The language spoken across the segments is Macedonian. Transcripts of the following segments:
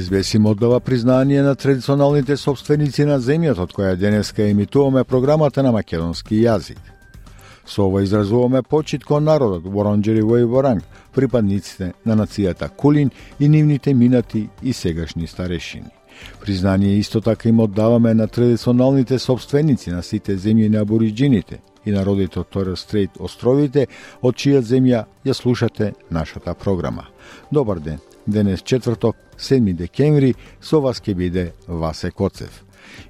СБС им оддава признание на традиционалните собственици на земјата од која денеска емитуваме програмата на македонски јазик. Со ова изразуваме почит кон народот Воронџери во Воранг, припадниците на нацијата Кулин и нивните минати и сегашни старешини. Признание исто така им оддаваме на традиционалните собственици на сите земји на абориджините и народите од Торес Стрейт островите, од чија земја ја слушате нашата програма. Добар ден, Денес четврток, 7 декември, со вас ќе биде Васе Коцев.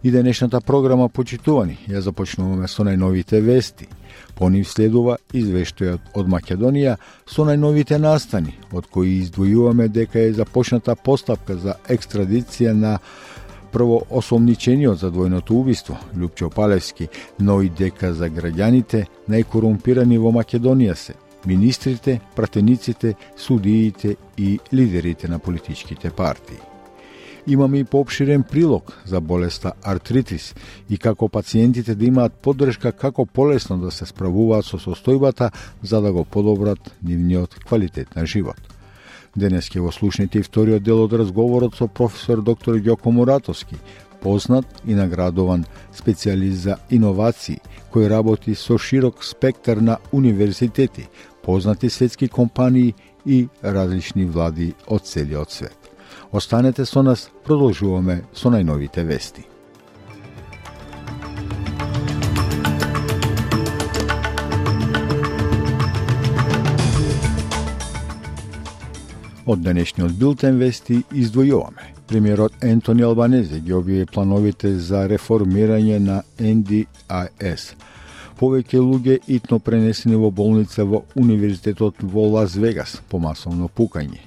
И денешната програма почитувани ја започнуваме со најновите вести. По нив следува извештајот од Македонија со најновите настани, од кои издвојуваме дека е започната постапка за екстрадиција на прво осомничениот за двојното убиство, Лјупчо Палевски, но и дека за граѓаните најкорумпирани во Македонија се министрите, пратениците, судиите и лидерите на политичките партии. Имаме и поопширен прилог за болеста артритис и како пациентите да имаат поддршка како полесно да се справуваат со состојбата за да го подобрат нивниот квалитет на живот. Денес ќе го слушнете и вториот дел од разговорот со професор доктор Ѓоко Муратовски, познат и наградован специјалист за иновации, кој работи со широк спектар на универзитети, познати светски компании и различни влади од целиот свет. Останете со нас, продолжуваме со најновите вести. Од денешниот билтен вести издвојуваме. Премиерот Ентони Албанезе ги објави плановите за реформирање на NDIS – повеќе луѓе итно пренесени во болница во Универзитетот во Лас Вегас по масовно пукање.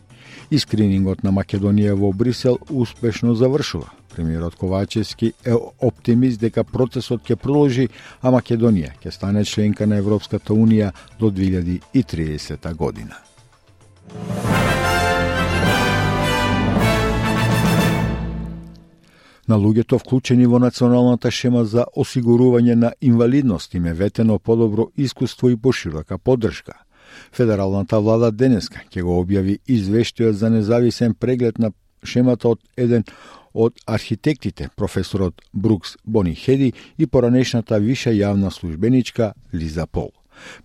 И скринингот на Македонија во Брисел успешно завршува. Премиерот Ковачевски е оптимист дека процесот ќе продолжи, а Македонија ќе стане членка на Европската Унија до 2030 година. На луѓето вклучени во националната шема за осигурување на инвалидност им е ветено подобро искуство и поширока поддршка. Федералната влада денеска ќе го објави извештајот за независен преглед на шемата од еден од архитектите, професорот Брукс Бони Хеди и поранешната виша јавна службеничка Лиза Пол.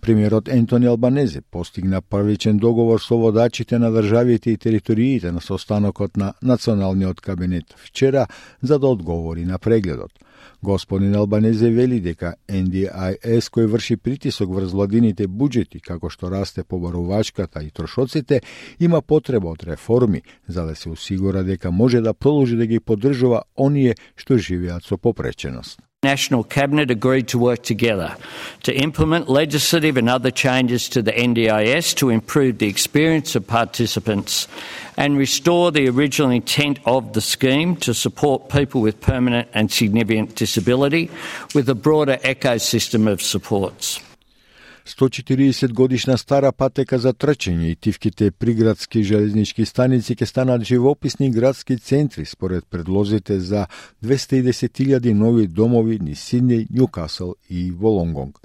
Премиерот Ентони Албанезе постигна првичен договор со водачите на државите и териториите на состанокот на Националниот кабинет вчера за да одговори на прегледот. Господин Албанезе вели дека NDIS кој врши притисок врз владините буџети, како што расте побарувачката и трошоците, има потреба од реформи за да се осигура дека може да продолжи да ги поддржува оние што живеат со попреченост. National Cabinet agreed to work together to implement legislative and other changes to the NDIS to improve the experience of participants and restore the original intent of the scheme to support people with permanent and significant disability with a broader ecosystem of supports. 140 годишна стара патека за трчење и тивките приградски железнички станици ќе станат живописни градски центри според предлозите за 210.000 нови домови ни Сиднеј, Ньюкасл и Волонгонг.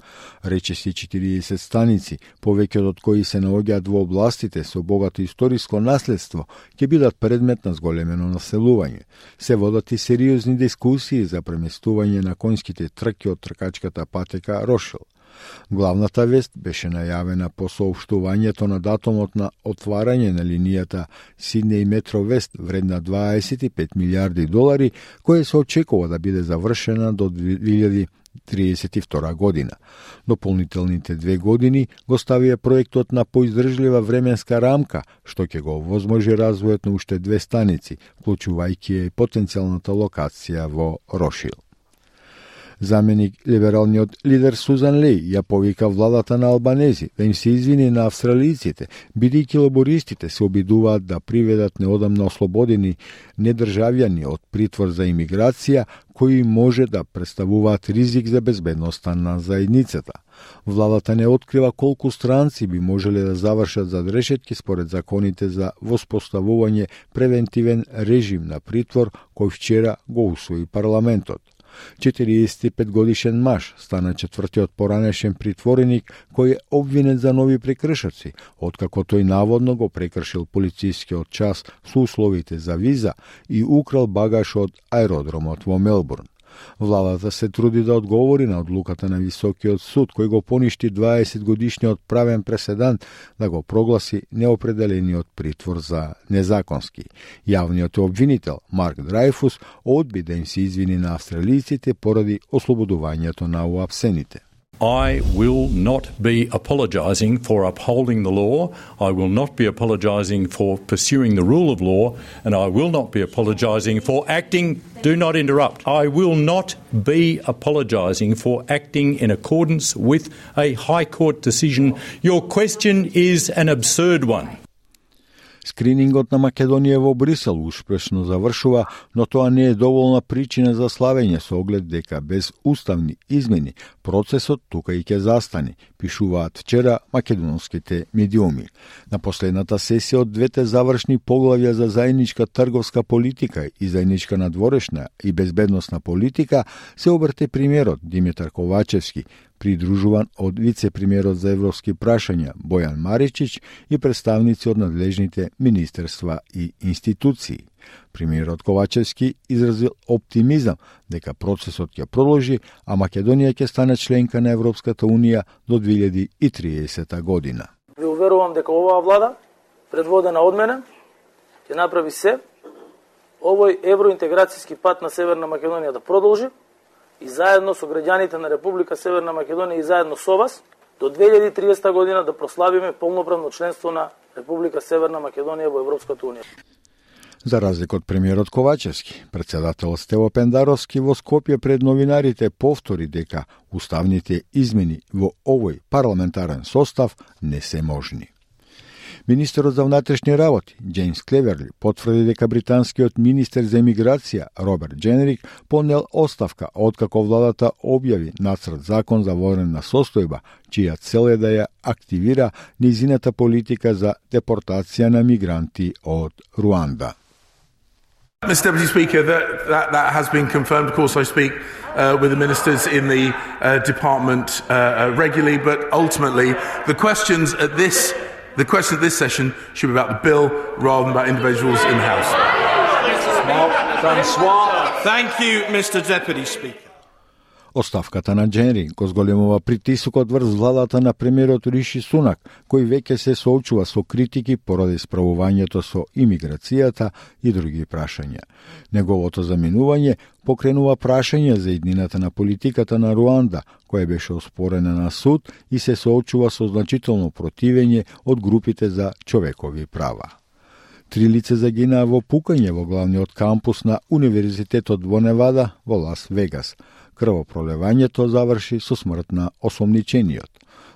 Речеси 40 станици, повеќе од кои се наоѓаат во областите со богато историско наследство, ќе бидат предмет на зголемено населување. Се водат и сериозни дискусии за преместување на конските трки од тркачката патека Рошел. Главната вест беше најавена по соопштувањето на датумот на отварање на линијата Сиднеј Метро Вест вредна 25 милиарди долари, која се очекува да биде завршена до 2032 година. Дополнителните две години го ставија проектот на поиздржлива временска рамка, што ќе го возможи развојот на уште две станици, вклучувајќи и потенцијалната локација во Рошил. Заменик либералниот лидер Сузан Лей ја повика владата на Албанези да им се извини на австралиците, бидејќи лабористите се обидуваат да приведат неодамно ослободени недржавјани од притвор за имиграција кои може да представуваат ризик за безбедноста на заедницата. Владата не открива колку странци би можеле да завршат за решетки според законите за воспоставување превентивен режим на притвор кој вчера го усвои парламентот. 45 годишен маж стана четвртиот поранешен притвореник кој е обвинет за нови прекршоци, откако тој наводно го прекршил полицискиот час со условите за виза и украл багаж од аеродромот во Мелбурн. Владата се труди да одговори на одлуката на Високиот суд, кој го поништи 20 годишниот правен преседан да го прогласи неопределениот притвор за незаконски. Јавниот обвинител Марк Драйфус одби да им се извини на австралиците поради ослободувањето на уапсените. I will not be apologising for upholding the law. I will not be apologising for pursuing the rule of law. And I will not be apologising for acting. Do not interrupt. I will not be apologising for acting in accordance with a High Court decision. Your question is an absurd one. Скринингот на Македонија во Брисел успешно завршува, но тоа не е доволна причина за славење со оглед дека без уставни измени процесот тука и ќе застане, пишуваат вчера македонските медиуми. На последната сесија од двете завршни поглавја за заедничка трговска политика и заедничка надворешна и безбедносна политика се обрте примерот Димитар Ковачевски, придружуван од вице-премиерот за европски прашања Бојан Маричич и представници од надлежните министерства и институции. Премиерот Ковачевски изразил оптимизам дека процесот ќе продолжи, а Македонија ќе стане членка на Европската Унија до 2030 година. Ви уверувам дека оваа влада, предводена од мене, ќе направи се овој евроинтеграцијски пат на Северна Македонија да продолжи и заедно со граѓаните на Република Северна Македонија и заедно со вас до 2030 година да прославиме полноправно членство на Република Северна Македонија во Европската Унија. За разлика од премиерот Ковачевски, председател Стево Пендаровски во Скопје пред новинарите повтори дека уставните измени во овој парламентарен состав не се можни. Министерот за внатрешни работи, Джеймс Клеверли, потврди дека британскиот министер за емиграција, Роберт Дженерик, понел оставка откако владата објави нацрт закон за военна состојба, чија цел е да ја активира низината политика за депортација на мигранти од Руанда. Mr Deputy Speaker, that, that, that has been confirmed. Of course, I speak uh, with the ministers in the uh, department uh, uh regularly, but ultimately, the questions at this The question of this session should be about the bill rather than about individuals in the House. Thank you, Mr. Deputy Speaker. Оставката на Дженри го зголемува притисокот врз владата на премиерот Риши Сунак, кој веќе се соочува со критики поради справувањето со имиграцијата и други прашања. Неговото заминување покренува прашање за иднината на политиката на Руанда, која беше оспорена на суд и се соочува со значително противење од групите за човекови права. Три лице загинаа во пукање во главниот кампус на Универзитетот во Невада во Лас Вегас – Крвопролевањето заврши со смрт на осомничениот.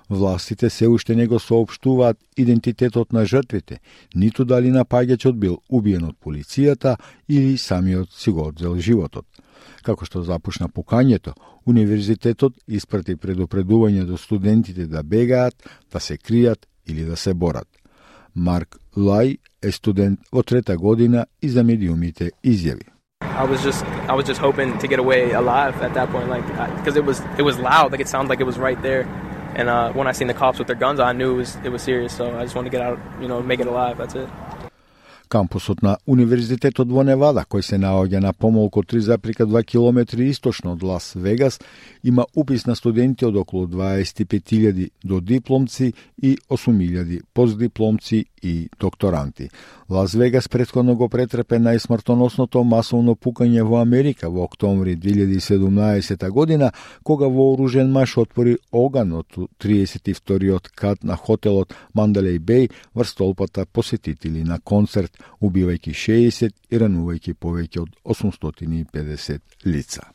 Властите се уште не го соопштуваат идентитетот на жртвите, ниту дали напаѓачот бил убиен од полицијата или самиот си го одзел животот. Како што започна пукањето, универзитетот испрати предупредување до студентите да бегаат, да се кријат или да се борат. Марк Лај е студент во трета година и за медиумите изјави. I was just I was just hoping to get away alive at that point, like because it was it was loud, like it sounded like it was right there. And uh, when I seen the cops with their guns, I knew it was it was serious. So I just wanted to get out, you know, make it alive. That's it. Кампусот на Универзитетот во Невада, кој се наоѓа на помалку 3,2 км источно од Лас Вегас, има упис на студенти од околу 25.000 до дипломци и 8.000 постдипломци и докторанти. Лас Вегас предходно го претрпе најсмртоносното масовно пукање во Америка во октомври 2017 година, кога вооружен маш отвори оган од 32-иот кат на хотелот Мандалей Бей врз толпата посетители на концерт, убивајќи 60 и ранувајќи повеќе од 850 лица.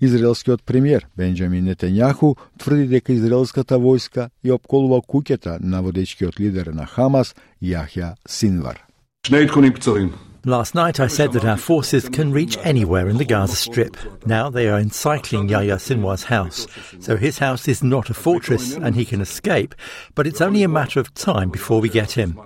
Израелскиот премиер Бенџамин Нетењаху тврди дека израелската војска ја обколува куќата на водечкиот лидер на Хамас Јахја Синвар. Last night I said that our forces can reach anywhere in the Gaza Strip. Now they are encircling Yahya Sinwar's house. So his house is not a fortress and he can escape, but it's only a matter of time before we get him.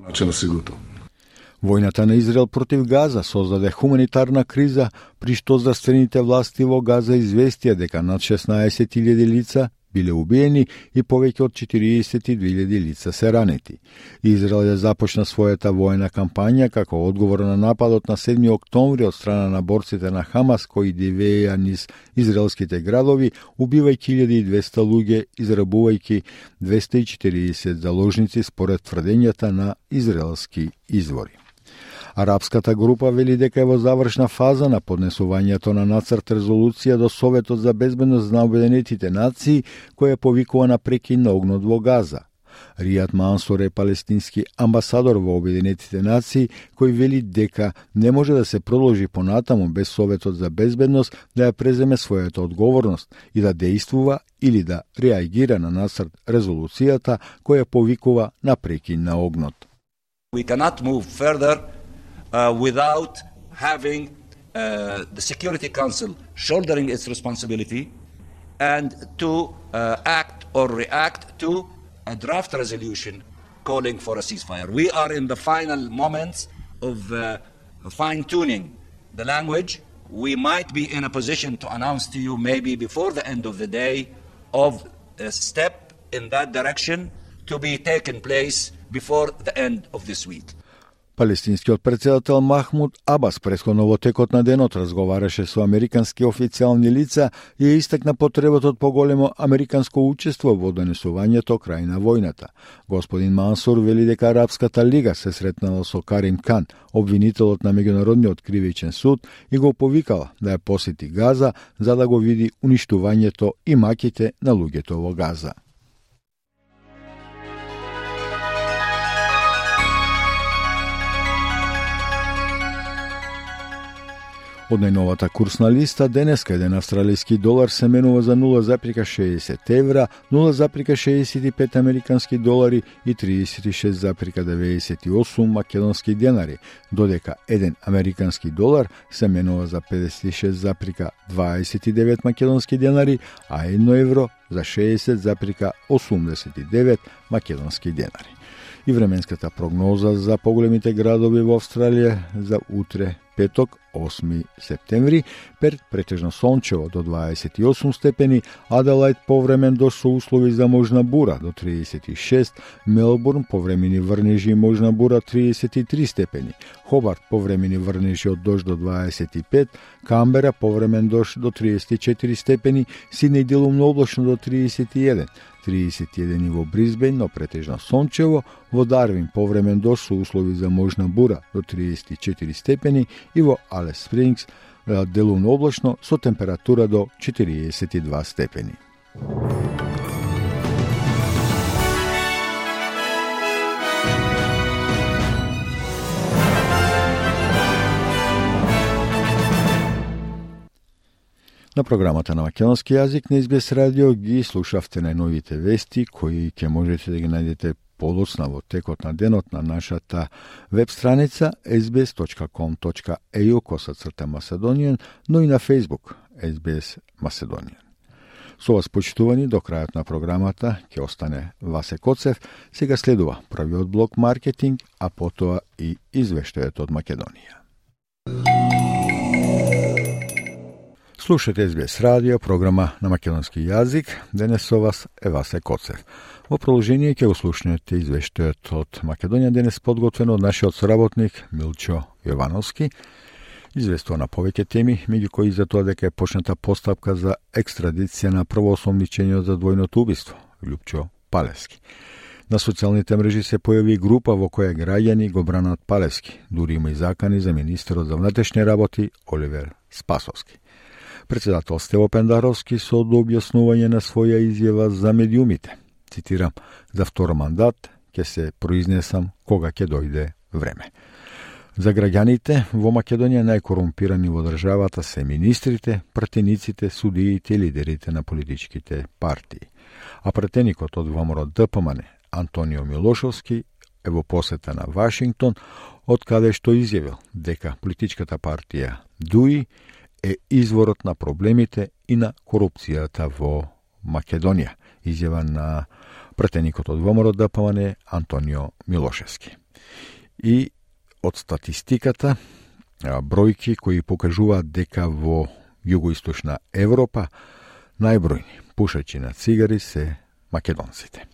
Војната на Израел против Газа создаде хуманитарна криза, при што здравствените власти во Газа известија дека над 16.000 лица биле убиени и повеќе од 42.000 лица се ранети. Израел ја започна својата војна кампања како одговор на нападот на 7 октомври од страна на борците на Хамас кои дивеја низ израелските градови, убивајќи 1200 луѓе, израбувајќи 240 заложници според тврдењата на израелски извори. Арапската група вели дека е во завршна фаза на поднесувањето на нацрт резолуција до Советот за безбедност на Обединетите нации, која повикува на прекин на огнот во Газа. Ријат Мансор е палестински амбасадор во Обединетите нации, кој вели дека не може да се продолжи понатаму без Советот за безбедност да ја преземе својата одговорност и да действува или да реагира на насрт резолуцијата која повикува на прекин на огнот. We cannot move further uh, without having uh, the Security Council shouldering its responsibility and to uh, act or react to a draft resolution calling for a ceasefire. We are in the final moments of uh, fine tuning the language. We might be in a position to announce to you, maybe before the end of the day, of a step in that direction to be taken place before the end of this week. Палестинскиот председател Махмуд Абас претходно во текот на денот разговараше со американски официјални лица и ја истакна потребата од поголемо американско учество во донесувањето крај на војната. Господин Мансур вели дека Арабската лига се сретнала со Карим Кан, обвинителот на меѓународниот кривичен суд, и го повикала да ја посети Газа за да го види уништувањето и маките на луѓето во Газа. Од најновата курсна листа, денеска еден австралијски долар се менува за 0,60 евра, 0,65 американски долари и 36,98 македонски денари, додека еден американски долар се менува за 56,29 македонски денари, а 1 евро за 60,89 македонски денари. И временската прогноза за поголемите градови во Австралија за утре петок 8 септември, Перт претежно сончево до 28 степени, Аделајд повремен до со услови за можна бура до 36, Мелбурн повремени врнежи и можна бура 33 степени, Хобарт повремени врнежи од дожд до 25, Камбера повремен дожд до 34 степени, Сиднеј делумно облачно до 31, 31 во Бризбен, но претежно сончево, во Дарвин повремен дожд со услови за можна бура до 34 степени и во Алес Спрингс делумно облачно со температура до 42 степени. На програмата на македонски јазик на Избес радио ги слушавте најновите вести кои ќе можете да ги најдете подоцна во текот на денот на нашата веб страница sbs.com.eu косацрта Macedonian, но и на Facebook SBS Macedonian. Со вас почитувани до крајот на програмата ќе остане Васе Коцев, сега следува првиот блок маркетинг, а потоа и извештајот од Македонија. Слушате СБС радио, програма на македонски јазик. Денес со вас е Васе Коцев. Во продолжение ќе го слушнете извештајот од Македонија денес подготвен од нашиот соработник Милчо Јовановски. Известува на повеќе теми, меѓу кои за тоа дека е почната постапка за екстрадиција на првоосомничениот за двојното убиство, Лјупчо Палевски. На социјалните мрежи се појави група во која граѓани го бранат Палевски, дури има и закани за министерот за внатрешни работи Оливер Спасовски. Председател Стево Пендаровски со дообјаснување на своја изјава за медиумите – цитирам, за втор мандат ќе се произнесам кога ќе дојде време. За граѓаните во Македонија најкорумпирани во државата се министрите, пратениците, судиите и лидерите на политичките партии. А пратеникот од ВМРО ДПМН Антонио Милошовски е во посета на Вашингтон, од каде што изјавил дека политичката партија ДУИ е изворот на проблемите и на корупцијата во Македонија, изјава на претеникот од ВМРО ДПМН Антонио Милошевски. И од статистиката, бројки кои покажуваат дека во југоисточна Европа најбројни пушачи на цигари се македонците.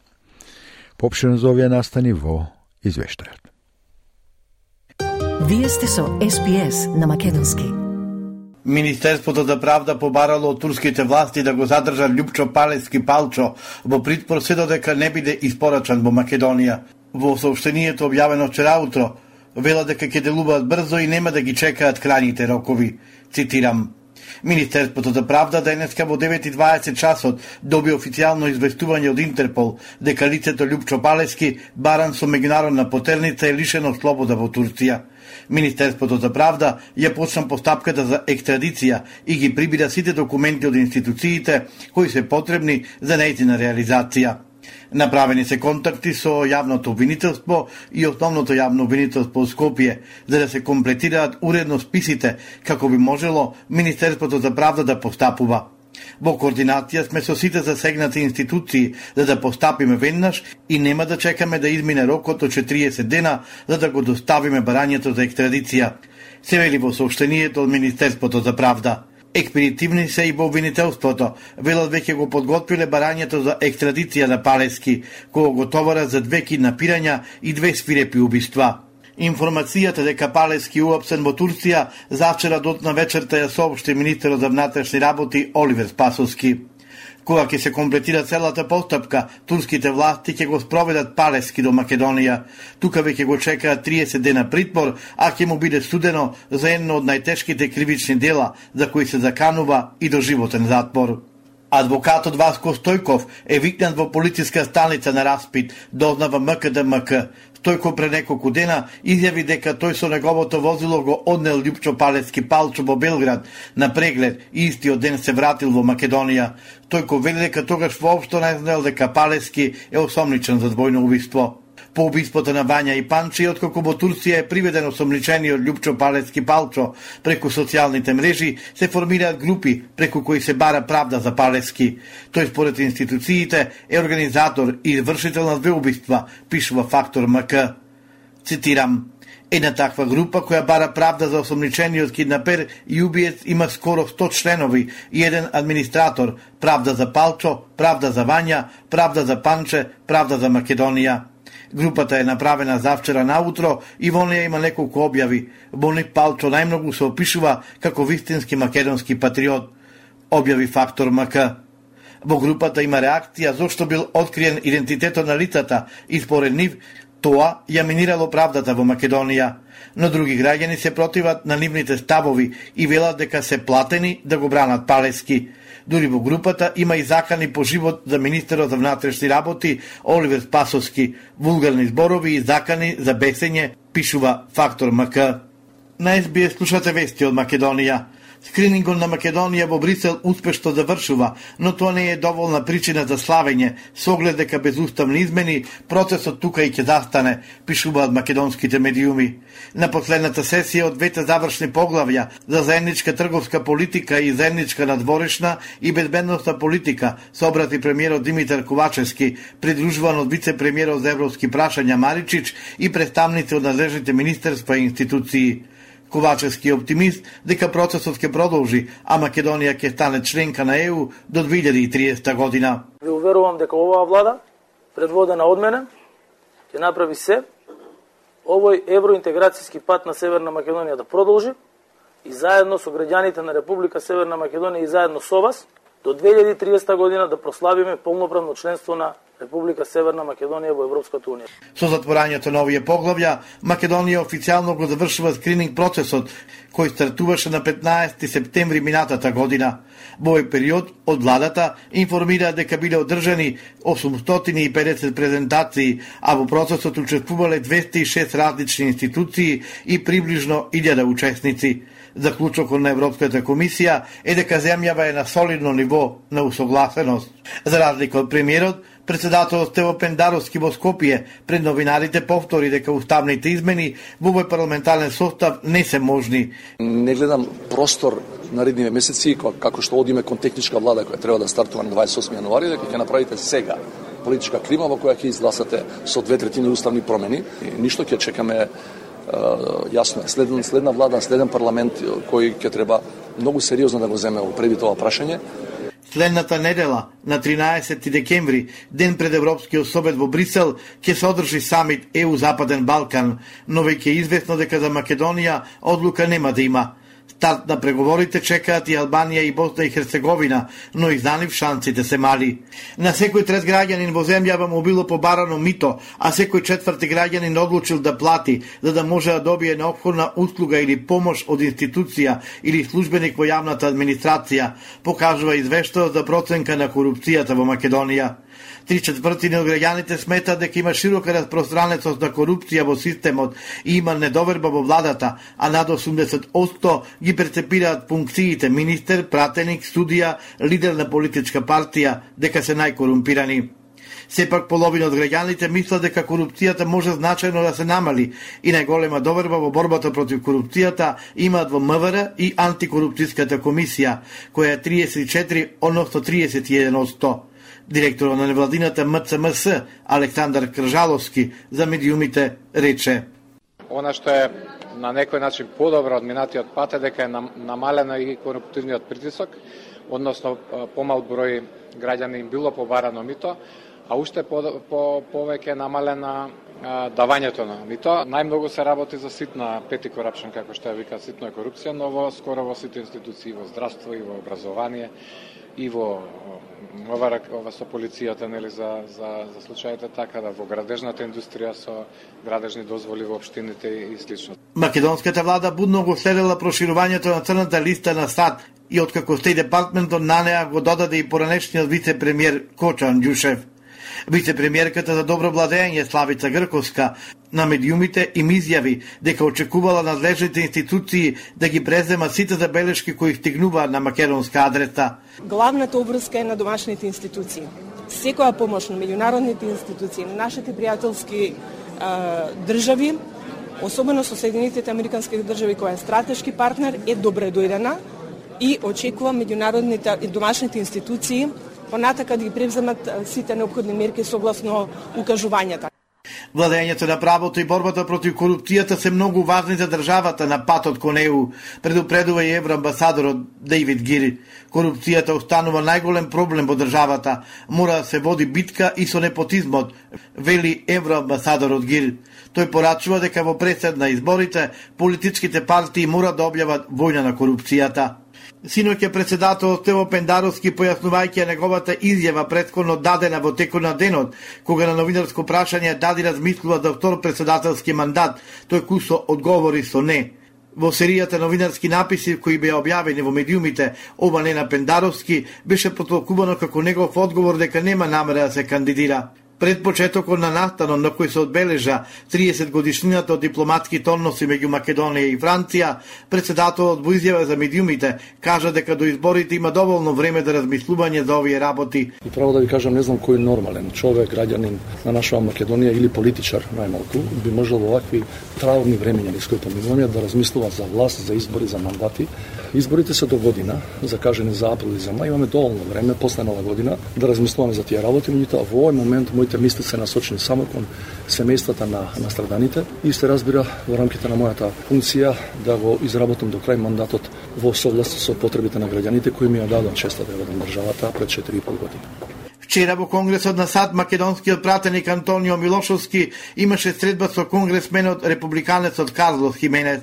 Попшен за овие настани во извештајот. Вие сте со СПС на Македонски. Министерството за правда побарало од турските власти да го задржат Лјупчо Палески Палчо во притвор се додека не биде испорачан во Македонија. Во сообщението објавено вчера утро, вела дека ќе делуваат брзо и нема да ги чекаат крајните рокови. Цитирам. Министерството за правда денеска во 9.20 часот доби официјално известување од Интерпол дека лицето Лјупчо Палески баран со меѓународна потерница е лишено слобода во Турција. Министерството за правда ја почна постапката за екстрадиција и ги прибира сите документи од институциите кои се потребни за нејзина реализација. Направени се контакти со јавното обвинителство и основното јавно обвинителство во Скопје за да се комплетираат уредно списите како би можело Министерството за правда да постапува. Во координација сме со сите засегнати институции за да постапиме веднаш и нема да чекаме да измине рокот од 40 дена за да го доставиме барањето за екстрадиција. Се вели во сообщението од Министерството за правда. Експедитивни се и во обвинителството. Велат веќе го подготвиле барањето за екстрадиција на Палески, кога го товара за две киднапирања и две свирепи убиства. Информацијата дека Палески уапсен во Турција завчера на вечерта ја соопшти министерот за внатрешни работи Оливер Спасовски. Кога ќе се комплетира целата постапка, турските власти ќе го спроведат Палески до Македонија. Тука веќе го чекаат 30 дена притвор, а ќе му биде судено за едно од најтешките кривични дела за кои се заканува и до животен затвор. Адвокатот Васко Стојков е викнат во полициска станица на распит, дознава МКДМК. Тој кој пре неколку дена изјави дека тој со неговото возило го однел Лјупчо Палецки Палчо во Белград на преглед и истиот ден се вратил во Македонија. Тој кој вели дека тогаш воопшто не знаел дека Палески е осомничен за двојно убиство. По убиството на Вања и Панчи, откако во Турција е приведен осомничениот Лјупчо Палецки Палчо преку социјалните мрежи, се формираат групи преку кои се бара правда за Палески. Тој според институциите е организатор и извршител на две убиства, пишува фактор МК. Цитирам, Една таква група која бара правда за осомничениот киднапер и убиец има скоро 100 членови и еден администратор, правда за Палчо, правда за Вања, правда за Панче, правда за Македонија. Групата е направена завчера наутро и во неја има неколку објави. Боник Палчо најмногу се опишува како вистински македонски патриот. Објави фактор МК. Во групата има реакција зошто бил откриен идентитетот на лицата и според нив тоа ја минирало правдата во Македонија. Но други граѓани се противат на нивните ставови и велат дека се платени да го бранат Палески. Дури во групата има и закани по живот за министерот за внатрешни работи Оливер Спасовски, вулгарни зборови и закани за бесење, пишува Фактор МК. На СБС слушате вести од Македонија. Скринингот на Македонија во Брисел успешно завршува, но тоа не е доволна причина за славење, со оглед дека без уставни измени процесот тука и ќе застане, пишуваат македонските медиуми. На последната сесија од двете завршни поглавја за заедничка трговска политика и заедничка надворешна и безбедностна политика се обрати премиерот Димитар Ковачевски, придружуван од вице-премиерот за европски прашања Маричич и представници од надлежните министерства и институции. Ковачевски е оптимист дека процесот ќе продолжи, а Македонија ќе стане членка на ЕУ до 2030 година. Ви уверувам дека оваа влада, предводена од мене, ќе направи се овој евроинтеграцијски пат на Северна Македонија да продолжи и заедно со граѓаните на Република Северна Македонија и заедно со вас до 2030 година да прославиме полноправно членство на Република Северна Македонија во Европската Унија. Со затворањето на овие поглавја, Македонија официјално го завршува скрининг процесот, кој стартуваше на 15 септември минатата година. Во овој период, од владата информира дека биле одржани 850 презентации, а во процесот учествувале 206 различни институции и приближно 1000 учесници. Заклучокот на Европската комисија е дека земјава е на солидно ниво на усогласеност. За разлика од премиерот, Председателот Стево Пендаровски во Скопје пред новинарите повтори дека уставните измени во овој парламентарен состав не се можни. Не гледам простор наредниве месеци како што одиме кон техничка влада која треба да стартува на 28 јануари дека ќе направите сега политичка клима во која ќе изгласате со две третини уставни промени. И ништо ќе чекаме јасно е следен, следна влада, следен парламент кој ќе треба многу сериозно да го земе преди тоа прашање Следната недела, на 13 декември, ден пред Европскиот совет во Брисел, ќе се одржи самит ЕУ Западен Балкан, но веќе е известно дека за Македонија одлука нема да има. Старт на да преговорите чекаат и Албанија и Босна и Херцеговина, но и за нив шансите се мали. На секој трет граѓанин во земјава му било побарано мито, а секој четврти граѓанин одлучил да плати, за да може да добие необходна услуга или помош од институција или службеник во јавната администрација, покажува извештаот за проценка на корупцијата во Македонија. Три четвртини од граѓаните сметаат дека има широка распространетост на корупција во системот и има недоверба во владата, а над 80% ги прецепираат функциите министер, пратеник, студија, лидер на политичка партија, дека се најкорумпирани. Сепак половина од граѓаните мислат дека корупцијата може значајно да се намали и најголема доверба во борбата против корупцијата имаат во МВР и антикорупцијската комисија, која е 34, односно 31%. Директорот на невладината МЦМС Александар Кржаловски за медиумите рече. Она што е на некој начин подобро од минатиот пат е дека е намалена и коруптивниот притисок, односно помал број граѓани им било побарано мито, а уште по, по, повеќе намалена давањето на мито. Најмногу се работи за ситна пети корапшн, како што ја вика ситна корупција, но во скоро во сите институции, во здравство и во образование и во ова, ова со полицијата нели за за за случаите така да во градежната индустрија со градежни дозволи во општините и слично. Македонската влада будно го следела проширувањето на црната листа на САД и откако Стеј департментот на неа го додаде и поранешниот вице-премиер Кочан Ѓушев. Вице-премиерката за добро владење Славица Грковска на медиумите им изјави дека очекувала надлежните институции да ги преземат сите забелешки кои стигнуваат на македонска адреса. Главната обврска е на домашните институции. Секоја помош на меѓународните институции, на нашите пријателски а, држави, особено со Соединетите Американски држави која е стратешки партнер, е добре дојдена и очекува меѓународните и домашните институции понатака да ги превземат сите необходни мерки согласно укажувањата. Владењето на правото и борбата против корупцијата се многу важни за државата на патот кон ЕУ, предупредува и евроамбасадорот Дейвид Гири. Корупцијата останува најголем проблем во државата. Мора да се води битка и со непотизмот, вели евроамбасадорот Гири. Тој порачува дека во пресед на изборите политичките партии мора да објават војна на корупцијата. Синоќа председател Тево Пендаровски појаснувајќи неговата изјава предходно дадена во текот на денот, кога на новинарско прашање дади размислува за втор председателски мандат, тој кусо одговори со не. Во серијата новинарски написи кои беа објавени во медиумите, ова не на Пендаровски беше потолкувано како негов одговор дека нема намера да се кандидира. Пред почетокот на настанот на кој се одбележа 30 годишнината од дипломатските односи меѓу Македонија и Франција, председателот во изјава за медиумите кажа дека до изборите има доволно време за размислување за овие работи. И право да ви кажам, не знам кој нормален човек, граѓанин на нашава Македонија или политичар најмалку би можел во овакви травни времења низ кои поминуваме да размислува за власт, за избори, за мандати. Изборите се до година, закажени за април и за мај, имаме доволно време после нова година да размислуваме за тие работи, меѓутоа во овој момент мој моите мисли се насочени само кон семејствата на настраданите и се разбира во рамките на мојата функција да го изработам до крај мандатот во согласност со потребите на граѓаните кои ми ја дадоа честа да ја државата пред 4,5 години. Вчера во Конгресот на САД македонскиот пратеник Антонио Милошовски имаше средба со конгресменот републиканецот Карлос Хименес.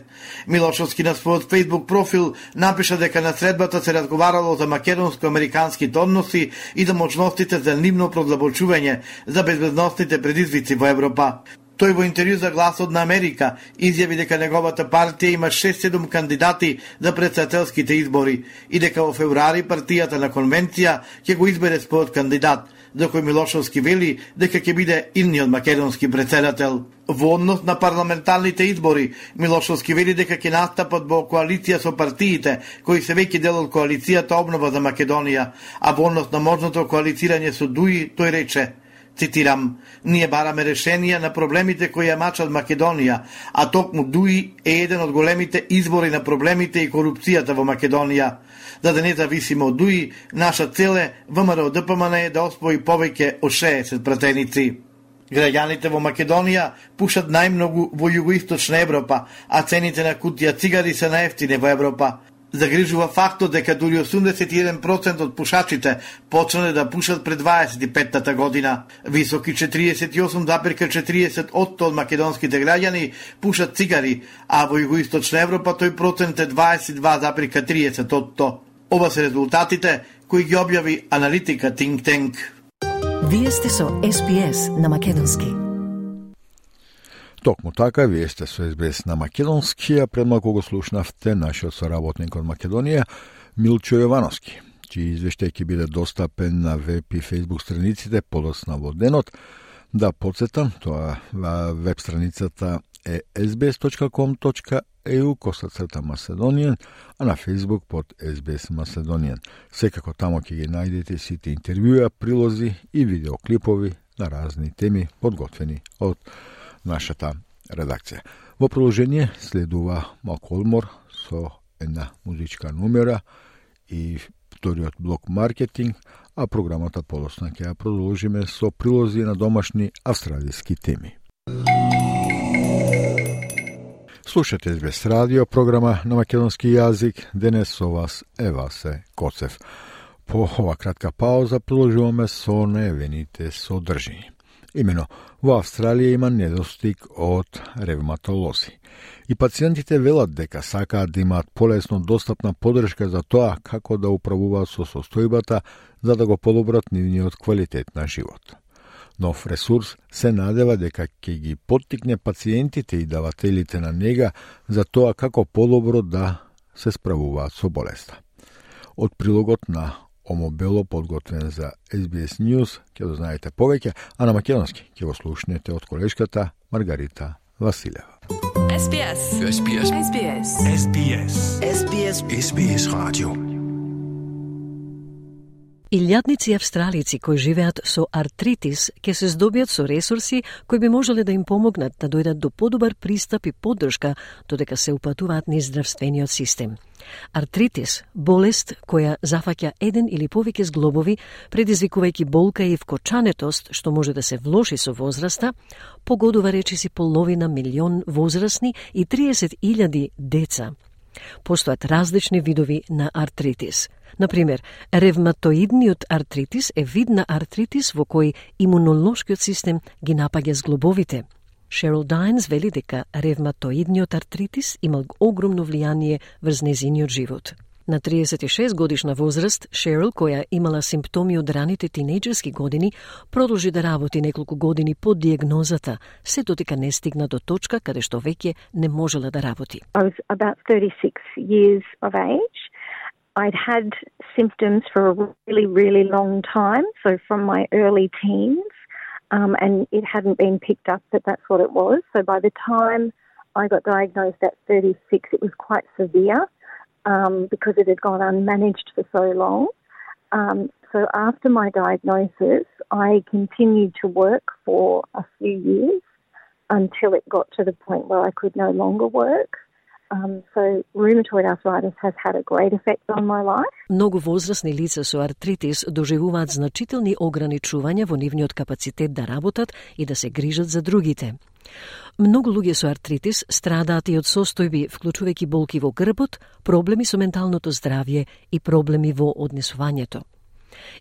Милошовски на својот Facebook профил напиша дека на средбата се разговарало за македонско-американските односи и за можностите за нивно продлабочување за безбедностните предизвици во Европа. Тој во интервју за Гласот на Америка изјави дека неговата партија има 6-7 кандидати за председателските избори и дека во февруари партијата на конвенција ќе го избере својот кандидат, за кој Милошовски вели дека ќе биде идниот македонски председател. Во однос на парламентарните избори, Милошовски вели дека ќе настапат во коалиција со партиите кои се веќе дел од коалицијата Обнова за Македонија, а во однос на можното коалицирање со ДУИ, тој рече Цитирам, ние бараме решенија на проблемите кои ја мачат Македонија, а токму ДУИ е еден од големите избори на проблемите и корупцијата во Македонија. За да не зависиме од ДУИ, наша цел е ВМРО ДПМН е да освои повеќе од 60 пратеници. Граѓаните во Македонија пушат најмногу во југоисточна Европа, а цените на кутија цигари се најефтини во Европа загрижува фактот дека дури 81% од пушачите почнале да пушат пред 25-та година. Високи 48,40 од македонските граѓани пушат цигари, а во Југоисточна Европа тој процент е 22,30 од Ова се резултатите кои ги објави аналитика Think Tank. Вие сте со SPS на Македонски. Токму така, вие сте со СБС на Македонски, а пред го слушнавте нашиот соработник од Македонија, Милчо Јовановски, чиј извештај ќе биде достапен на веб и фейсбук страниците подосна во денот. Да подсетам, тоа веб страницата е sbs.com.eu косацрта Macedonian, а на Facebook под SBS Macedonian. Секако тамо ќе ги најдете сите интервјуа, прилози и видеоклипови на разни теми подготвени од нашата редакција. Во продолжение следува малку одмор со една музичка номера и вториот блок маркетинг, а програмата подосна ќе ја продолжиме со прилози на домашни австралиски теми. Слушате без радио, програма на македонски јазик. Денес со вас е Васе Коцев. По ова кратка пауза продолжуваме со најавените содржини. Имено, во Австралија има недостиг од ревматолози. И пациентите велат дека сакаат да имаат полесно достапна подршка за тоа како да управуваат со состојбата за да го подобрат нивниот квалитет на живот. Нов ресурс се надева дека ќе ги поттикне пациентите и давателите на нега за тоа како подобро да се справуваат со болеста. Од прилогот на Омо Бело подготвен за SBS News, ќе го знаете повеќе, а на македонски ќе го слушнете од колешката Маргарита Василева. SBS. SBS. SBS. SBS. SBS. SBS Radio. Илјадници австралици кои живеат со артритис ќе се здобиат со ресурси кои би можеле да им помогнат да дојдат до подобар пристап и поддршка додека се упатуваат низ здравствениот систем. Артритис, болест која зафаќа еден или повеќе зглобови, предизвикувајќи болка и вкочанетост, што може да се влоши со возраста, погодува речиси половина милион возрастни и 30.000 деца. Постојат различни видови на артритис. Например, ревматоидниот артритис е вид на артритис во кој имунолошкиот систем ги напаѓа зглобовите – Шерил Дайнс вели дека ревматоидниот артритис имал огромно влијание врз незиниот живот. На 36 годишна возраст, Шерил, која имала симптоми од раните тинејџерски години, продолжи да работи неколку години по диагнозата, се додека не стигна до точка каде што веќе не можела да работи. I was about 36 years of age. I'd had symptoms for a really, really long time, so from my early teens. um, and it hadn't been picked up that that's what it was. So by the time I got diagnosed at 36, it was quite severe um, because it had gone unmanaged for so long. Um, so after my diagnosis, I continued to work for a few years until it got to the point where I could no longer work. Um, so rheumatoid arthritis has had a great effect on my life. Многу возрастни лица со артритис доживуваат значителни ограничувања во нивниот капацитет да работат и да се грижат за другите. Многу луѓе со артритис страдаат и од состојби вклучувајќи болки во грбот, проблеми со менталното здравје и проблеми во однесувањето.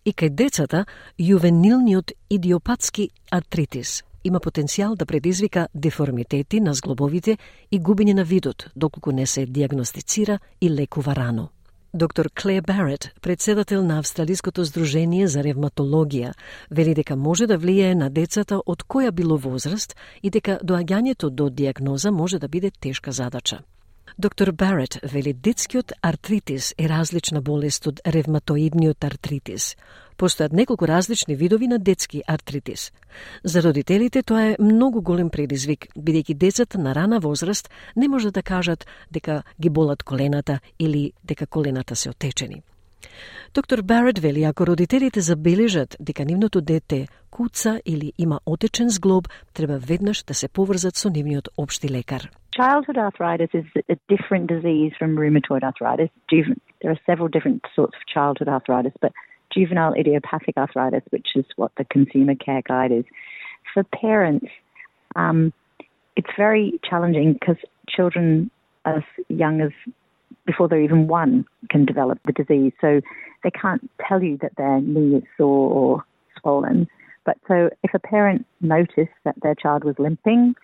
И кај децата, јувенилниот идиопатски артритис има потенцијал да предизвика деформитети на зглобовите и губење на видот, доколку не се диагностицира и лекува рано. Доктор Кле Барет, председател на Австралиското здружение за ревматологија, вели дека може да влијае на децата од која било возраст и дека доаѓањето до диагноза може да биде тешка задача. Доктор Барет вели детскиот артритис е различна болест од ревматоидниот артритис. Постојат неколку различни видови на детски артритис. За родителите тоа е многу голем предизвик, бидејќи децата на рана возраст не може да кажат дека ги болат колената или дека колената се отечени. Доктор Барет вели ако родителите забележат дека нивното дете куца или има отечен зглоб, треба веднаш да се поврзат со нивниот општи лекар. Childhood arthritis is a different disease from rheumatoid arthritis. There are several different sorts of childhood arthritis, but juvenile idiopathic arthritis, which is what the consumer care guide is, for parents, um, it's very challenging because children as young as before they're even one can develop the disease. So they can't tell you that their knee is sore or swollen. But so if a parent noticed that their child was limping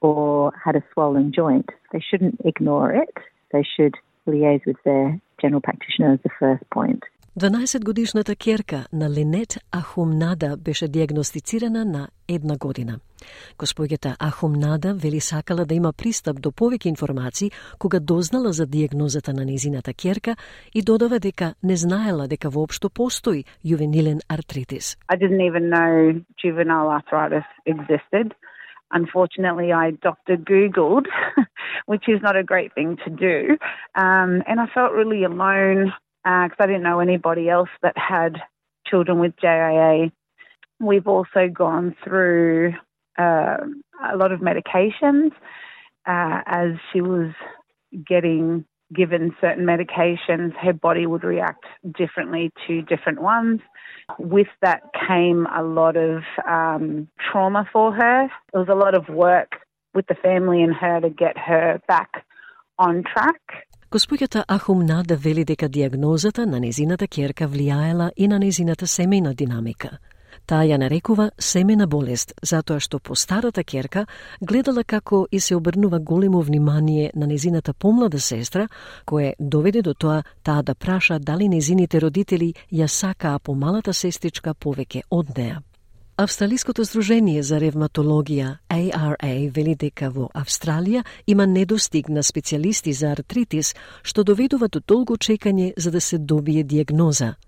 or had a swollen joint, they shouldn't ignore it. They should liaise with their general practitioner as the first point. 12-годишната керка на Линет Ахумнада беше диагностицирана на една година. Госпоѓата Ахумнада вели сакала да има пристап до повеќе информации кога дознала за диагнозата на незината керка и додава дека не знаела дека воопшто постои јувенилен артритис. I didn't even know juvenile arthritis existed. unfortunately, I doctor Googled, which is not a great thing to do. Um, and I felt really alone because uh, I didn't know anybody else that had children with JIA. We've also gone through uh, a lot of medications uh, as she was getting given certain medications, her body would react differently to different ones. With that came a lot of um, trauma for her. There was a lot of work with the family and her to get her back on track. Госпоѓата Ахумнада вели дека диагнозата на незината керка влијаела и на незината семејна динамика – Таа ја нарекува семена болест, затоа што по старата керка гледала како и се обрнува големо внимание на незината помлада сестра, кое доведе до тоа таа да праша дали незините родители ја сакаа помалата сестричка повеќе од неа. Австралиското здружение за ревматологија ARA вели дека во Австралија има недостиг на специјалисти за артритис, што доведува до долго чекање за да се добие диагноза –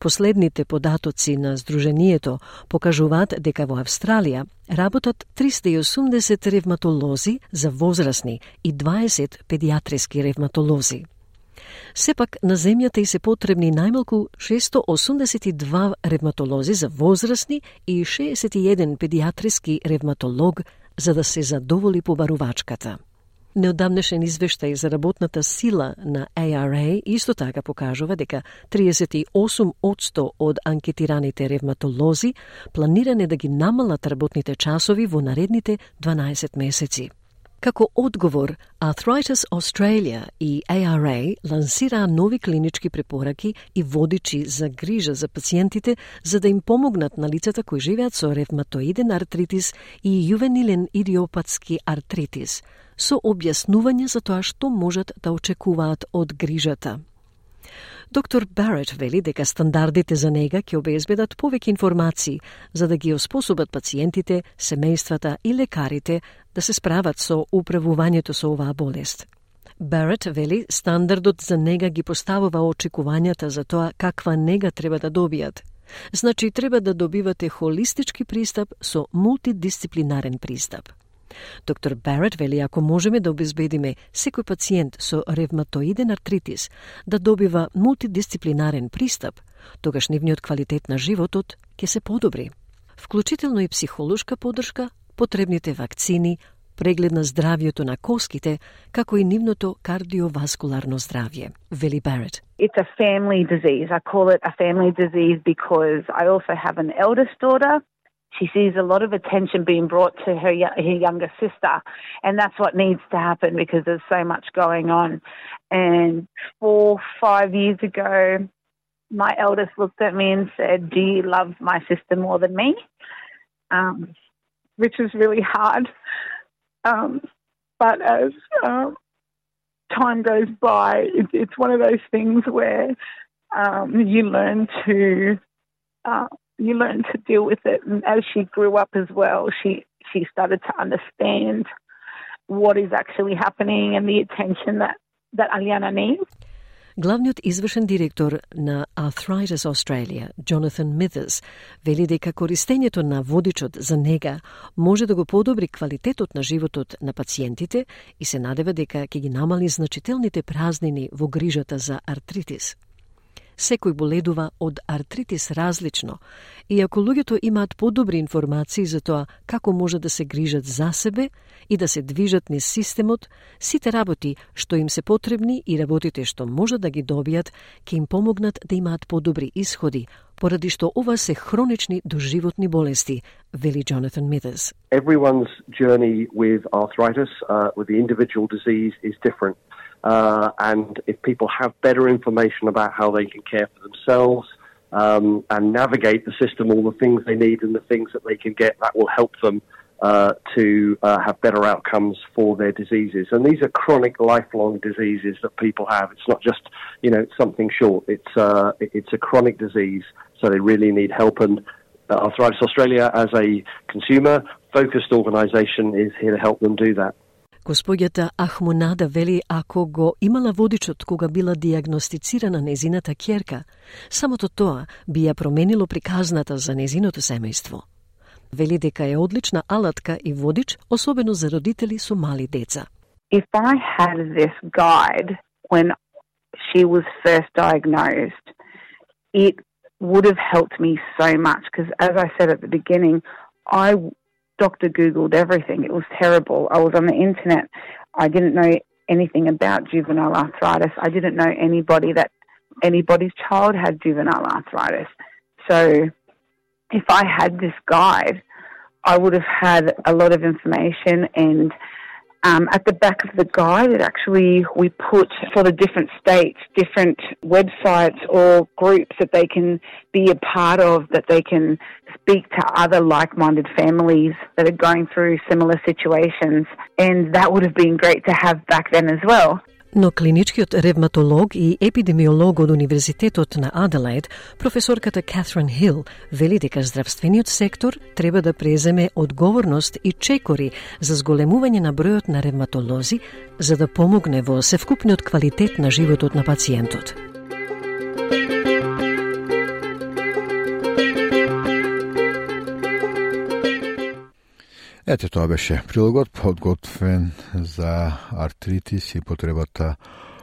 Последните податоци на Сдруженијето покажуваат дека во Австралија работат 380 ревматолози за возрастни и 20 педиатриски ревматолози. Сепак на земјата и се потребни најмалку 682 ревматолози за возрастни и 61 педиатриски ревматолог за да се задоволи побарувачката. Неодамнешен извештај за работната сила на ARA исто така покажува дека 38% од анкетираните ревматолози планиране да ги намалат работните часови во наредните 12 месеци. Како одговор, Arthritis Australia и ARA лансираа нови клинички препораки и водичи за грижа за пациентите за да им помогнат на лицата кои живеат со ревматоиден артритис и ювенилен идиопатски артритис – со објаснување за тоа што можат да очекуваат од грижата. Доктор Барет вели дека стандардите за нега ќе обезбедат повеќе информации за да ги оспособат пациентите, семејствата и лекарите да се справат со управувањето со оваа болест. Барет вели стандардот за нега ги поставува очекувањата за тоа каква нега треба да добијат. Значи треба да добивате холистички пристап со мултидисциплинарен пристап. Доктор Барет вели ако можеме да обезбедиме секој пациент со ревматоиден артритис да добива мултидисциплинарен пристап, тогаш нивниот квалитет на животот ќе се подобри. Вклучително и психолошка поддршка, потребните вакцини, преглед на здравјето на коските, како и нивното кардиоваскуларно здравје, вели Барет. It's a family disease. I call it a family disease because I also have an eldest daughter she sees a lot of attention being brought to her, her younger sister, and that's what needs to happen because there's so much going on. And four, five years ago, my eldest looked at me and said, Do you love my sister more than me? Um, which was really hard. Um, but as um, time goes by, it, it's one of those things where um, you learn to uh, you learn to deal with it. And as she grew up as well, she she started to understand what is actually happening and the attention that that Aliana needs. Главниот извршен директор на Arthritis Australia, Jonathan Mithers, вели дека користењето на водичот за нега може да го подобри квалитетот на животот на пациентите и се надева дека ќе ги намали значителните празнини во грижата за артритис. Секој боледува од артритис различно, и ако луѓето имаат подобри информации за тоа како може да се грижат за себе и да се движат низ системот, сите работи што им се потребни и работите што може да ги добијат, ќе им помогнат да имаат подобри исходи, поради што ова се хронични доживотни болести, вели Jonathan Mithers. Everyone's journey with arthritis, uh, with the individual disease, is different. Uh, and if people have better information about how they can care for themselves um, and navigate the system, all the things they need and the things that they can get, that will help them uh, to uh, have better outcomes for their diseases. And these are chronic, lifelong diseases that people have. It's not just you know something short. It's uh, it's a chronic disease, so they really need help. And Arthritis Australia, as a consumer focused organisation, is here to help them do that. Господјата Ахмунада вели ако го имала водичот кога била диагностицирана незината керка, самото тоа би ја променило приказната за незиното семејство. Вели дека е одлична алатка и водич, особено за родители со мали деца. If I had this guide when she was first diagnosed, it would have helped me so much because, as I said at the beginning, I doctor Googled everything. It was terrible. I was on the internet. I didn't know anything about juvenile arthritis. I didn't know anybody that anybody's child had juvenile arthritis. So if I had this guide, I would have had a lot of information and um, at the back of the guide, it actually we put for the different states, different websites or groups that they can be a part of, that they can speak to other like-minded families that are going through similar situations, and that would have been great to have back then as well. Но клиничкиот ревматолог и епидемиолог од Универзитетот на Аделаид, професорката Катрин Хил, вели дека здравствениот сектор треба да преземе одговорност и чекори за зголемување на бројот на ревматолози, за да помогне во севкупниот квалитет на животот на пациентот. Ете, тоа беше прилогот подготвен за артритис и потребата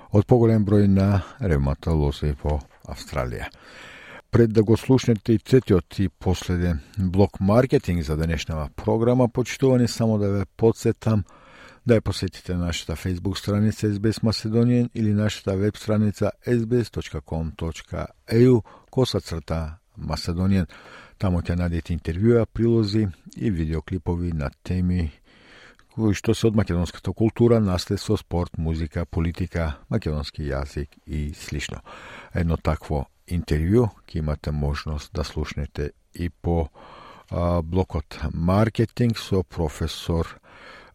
од поголем број на ревматолози во Австралија. Пред да го слушнете и третиот и последен блок маркетинг за денешнава програма, почитувани само да ве подсетам да ја посетите нашата Facebook страница SBS Macedonian или нашата веб страница sbs.com.eu коса црта Macedonian. Тамо ќе најдете интервјуа, прилози и видеоклипови на теми кои што се од македонската култура, наследство, спорт, музика, политика, македонски јазик и слично. Едно такво интервју ќе имате можност да слушнете и по а, блокот маркетинг со професор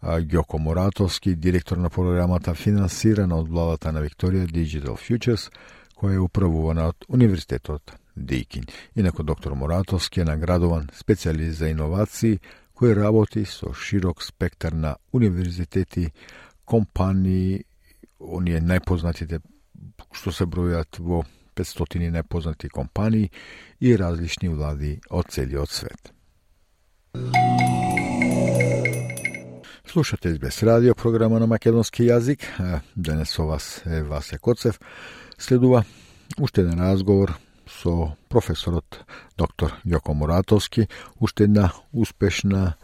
а, Ѓоко Моратовски, директор на програмата финансирана од владата на Викторија Digital Futures, која е управувана од Универзитетот Дейкин. Инако доктор Моратовски е наградуван специјалист за иновации кој работи со широк спектар на универзитети, компании, оние најпознатите што се бројат во 500 најпознати компании и различни влади од целиот свет. Слушате без радио програма на македонски јазик. Денес со вас е Васе Коцев. Следува уште еден разговор со професорот доктор Јоко Муратовски, уште една успешна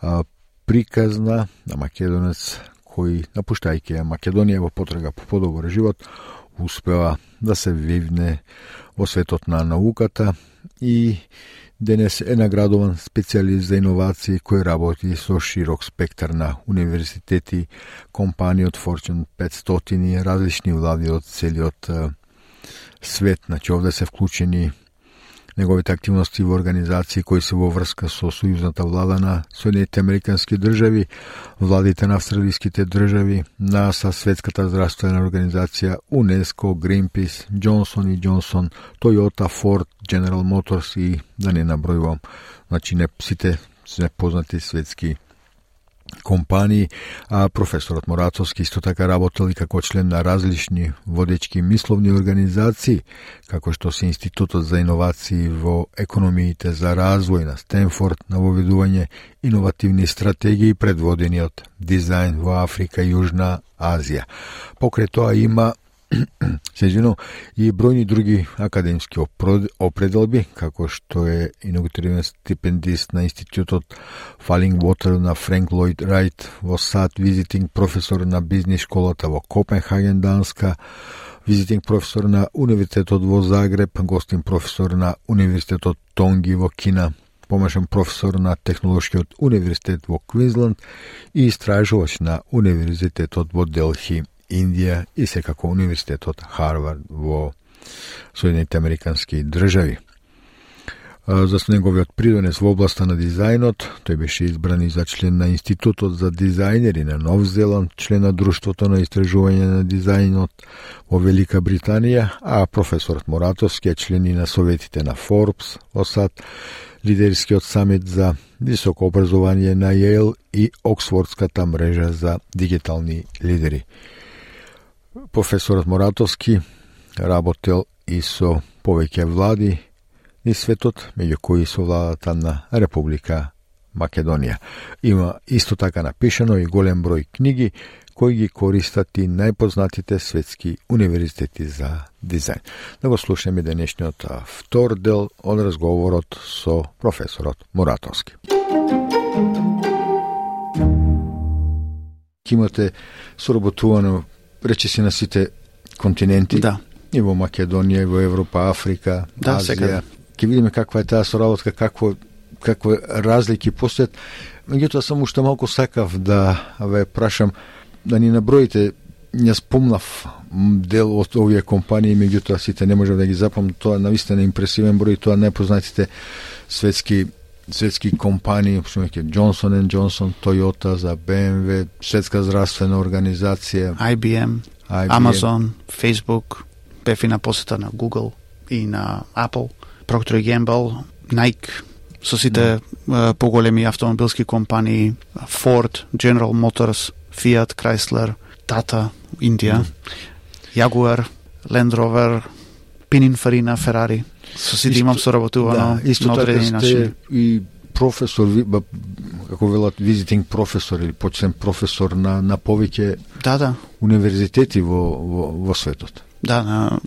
а, приказна на македонец кој, напуштајќи ја Македонија во потрага по подобар живот, успева да се вивне во светот на науката и денес е наградуван специјалист за иновации кој работи со широк спектар на универзитети, компании од Fortune 500 и различни влади од целиот свет, значи овде се вклучени неговите активности во организации кои се во врска со сојузната влада на Соединените Американски држави, владите на австралиските држави, НАСА, Светската здравствена организација, УНЕСКО, Greenpeace, Johnson и Johnson, Toyota, Ford, General Motors и да не набројувам. Значи не сите се познати светски компании, а професорот Морацовски исто така работел и како член на различни водечки мисловни организации, како што се Институтот за иновации во економиите за развој на Стенфорд на воведување иновативни стратегии предводени од дизајн во Африка и Јужна Азија. Покрај тоа има се и бројни други академски определби, како што е инаугуриран стипендист на Институтот Фалингвотер Water на Франк Лойд Райт во САД, визитинг професор на бизнес школата во Копенхаген, Данска, визитинг професор на Универзитетот во Загреб, гостин професор на Универзитетот Тонги во Кина, помешан професор на Технолошкиот универзитет во Квинсленд и истражувач на Универзитетот во Делхи. Индија и секако Универзитетот Харвард во Соединените Американски држави. За неговиот придонес во областа на дизајнот, тој беше избран и за член на Институтот за дизајнери на Нов Зеланд, член на Друштвото на истражување на дизајнот во Велика Британија, а професорот Моратовски е член и на советите на Forbes, ОСАД, лидерскиот самит за високо образование на Јел и Оксфордската мрежа за дигитални лидери. Професорот Моратовски работел и со повеќе влади и светот, меѓу кои со владата на Република Македонија. Има исто така напишано и голем број книги кои ги користат и најпознатите светски универзитети за дизајн. Да го слушаме денешниот втор дел од разговорот со професорот Муратовски. Имате соработувано речиси на сите континенти. Да. И во Македонија, и во Европа, Африка, да, Азија. Сега. Ке видиме каква е таа соработка, какво какви разлики постојат. Меѓутоа само уште малку сакав да ве прашам да ни наброите не спомнав дел од овие компании, меѓутоа сите не можев да ги запомнам, тоа навистина импресивен број, тоа непознатите светски светски компании, што Джонсон Джонсон, Toyota за BMW, Светска здравствена организација, IBM, IBM, Amazon, Facebook, бев на посета на Google и на Apple, Procter Gamble, Nike, со сите no. поголеми автомобилски компании, Ford, General Motors, Fiat, Chrysler, Tata, Индија, mm. Jaguar, Land Rover, Pininfarina, Ferrari. Со сите имам соработувано да, исто на одредени така начини. И професор, како велат, визитинг професор или почнем професор на, на повеќе да, да. универзитети во, во, во светот. Да, на,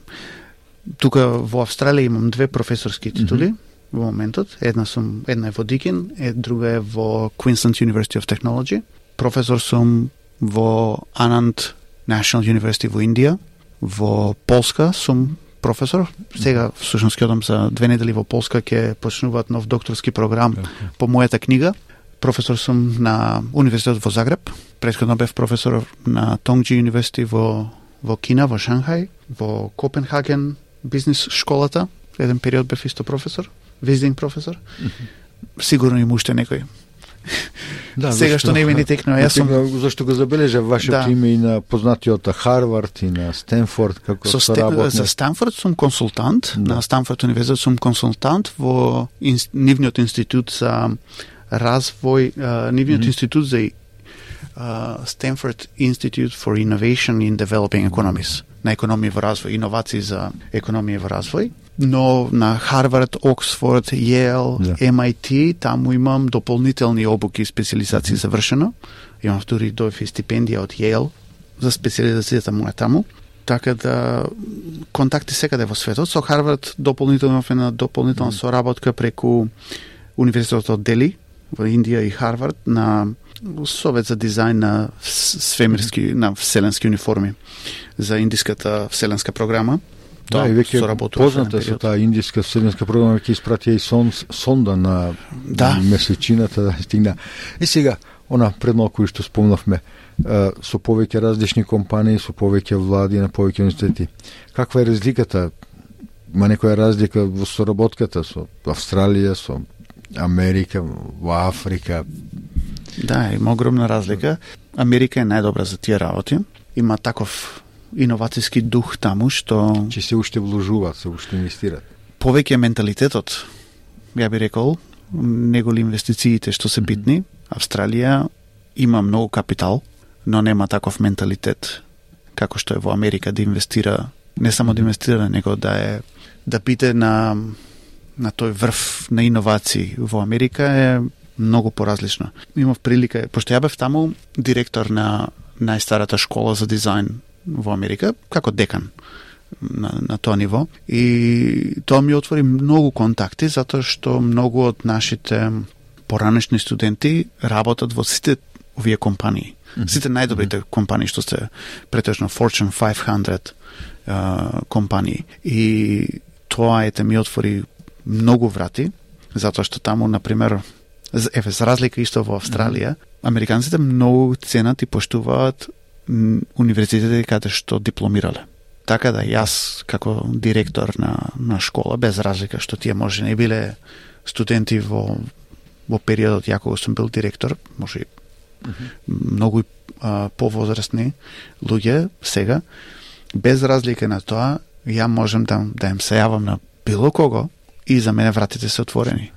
тука во Австралија имам две професорски титули. Mm -hmm во моментот. Една сум една е во Дикин, е друга е во Queensland University of Technology. Професор сум во Anand National University во Индија. Во Полска сум професор. Сега всушност ќе одам за две недели во Полска ќе почнуваат нов докторски програм по мојата книга. Професор сум на Универзитетот во Загреб. Претходно бев професор на Тонгджи University во во Кина, во Шанхај, во Копенхаген бизнес школата. Еден период бев исто професор, визитинг професор. Сигурно има уште некој Да, Сега што не ми ни текнува, јас сум зашто го забележа вашето да. име и на познатиот Харвард и на Стенфорд како Со соработник. За Стенфорд сум консултант, да. на Стенфорд универзитет сум консултант во инс, нивниот институт за развој, uh, нивниот mm -hmm. институт за uh, Stanford Institute for Innovation in Developing Economies на економија во развој, иновации за економија во развој но на Харвард, Оксфорд, Јел, yeah. MIT, таму имам дополнителни обуки и специализации завршено. Имам дури дојф и стипендија од Јел за специализацијата моја таму. Така да контакти секаде во светот. Со Харвард дополнително на дополнителна mm -hmm. соработка преку Универзитетот од Дели во Индија и Харвард на Совет за дизајн на свемирски, на вселенски униформи за индиската вселенска програма Да, и веќе позната со таа индиска вселенска програма ќе испратија и сон, сонда на да. месечината да стигна. И сега, она пред малку што спомнавме, со повеќе различни компании, со повеќе влади на повеќе университети. Каква е разликата има некоја разлика во соработката со Австралија, со Америка, во Африка. Да, има огромна разлика. Америка е најдобра за тие работи. Има таков иновацијски дух таму што че се уште вложуваат, се уште инвестираат. Повеќе менталитетот, ја би рекол, неголи инвестициите што се битни. Австралија има многу капитал, но нема таков менталитет како што е во Америка да инвестира, не само да инвестира, него да е да биде на на тој врв на иновации во Америка е многу поразлично. Имав прилика, пошто ја бев таму директор на најстарата школа за дизајн во Америка, како декан на, на тоа ниво. И тоа ми отвори многу контакти, затоа што многу од нашите поранешни студенти работат во сите овие компании. Сите најдобрите компании што се претежно Fortune 500 uh, компании. И тоа ете ми отвори многу врати, затоа што таму, на пример, еве, за разлика исто во Австралија, американците многу ценат и поштуваат универзитетите каде што дипломирале. Така да јас како директор на, на школа, без разлика што тие може не биле студенти во во периодот ја кога сум бил директор, може и mm -hmm. многу а, повозрастни луѓе сега, без разлика на тоа, ја можем да, да им се јавам на било кого и за мене вратите се отворени.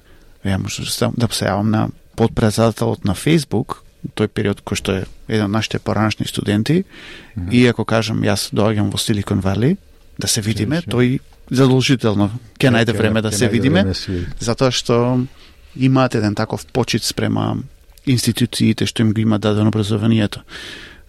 Ја можам да се јавам на подпредседателот на Facebook, тој период кој што е еден од нашите поранашни студенти, mm -hmm. и ако кажам јас доаѓам во Силикон Вали, да се видиме, тој задолжително ќе најде време да се видиме, затоа што имаат еден таков почит спрема институциите што им го има дадено образованието.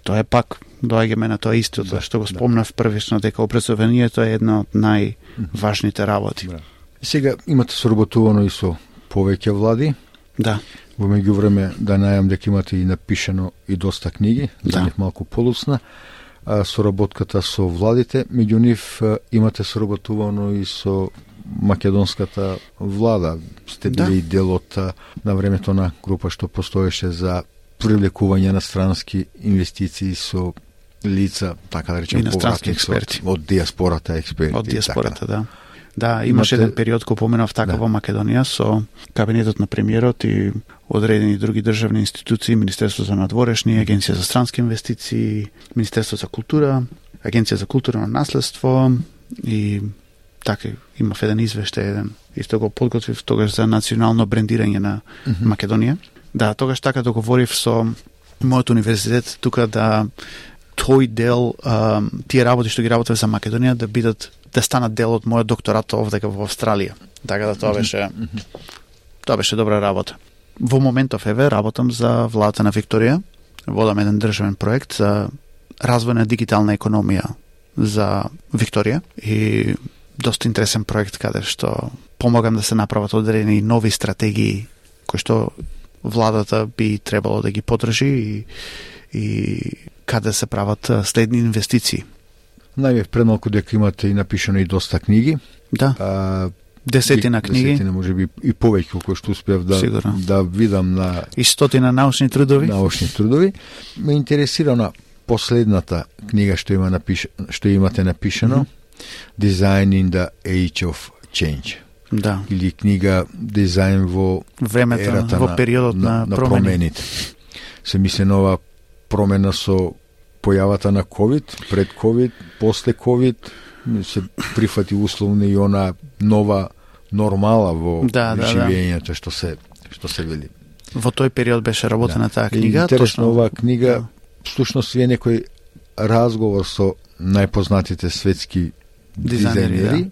Тоа е пак доаѓаме на тоа истото да, што го спомнав да. првично дека образованието е една од најважните работи. Да. Сега имате соработувано и со повеќе влади. Да. Во меѓувреме да најам дека имате и напишано и доста книги, да. за нив малку полуцна. А, соработката со владите, меѓу нив имате соработувано и со македонската влада. Сте били да. делот на времето на група што постоеше за привлекување на странски инвестиции со лица, така да речем, инострански експерти. Од диаспората експерти. Од диаспората, така. да. Да, имаше Имате... еден период кој поменав така да. во Македонија со кабинетот на премиерот и одредени други државни институции, Министерство за надворешни, Агенција за странски инвестиции, Министерство за култура, Агенција за културно наследство и така имав еден извештај еден исто го подготвив тогаш за национално брендирање на mm -hmm. Македонија. Да, тогаш така договорив со мојот универзитет тука да тој дел, а, тие работи што ги работев за Македонија да бидат да станат дел од мојот докторат овде во Австралија. Така да тоа беше тоа беше добра работа. Во моментов еве работам за владата на Викторија. Водам еден државен проект за развој на дигитална економија за Викторија и доста интересен проект каде што помогам да се направат одредени нови стратегии кои што владата би требало да ги подржи и, и каде се прават следни инвестиции. Најме премалку дека имате и напишано и доста книги. Да. А, десетина книги. Десетина, може би и повеќе кои што успеав да Сигурно. да видам на и стотина научни трудови. Научни трудови. Ме интересира на последната книга што има напиш... што имате напишано. Mm -hmm. Design in the Age of Change. Да. Или книга Дизајн во времето, ерата во периодот на, на, на промени. промените. Се мисли нова промена со појавата на COVID, пред COVID, после COVID, се прифати условно и она нова нормала во да, да, живењето да. што се што се вели. Во тој период беше работена да. таа книга. Интересно точно... оваа книга, да. всушност е некој разговор со најпознатите светски дизајнери,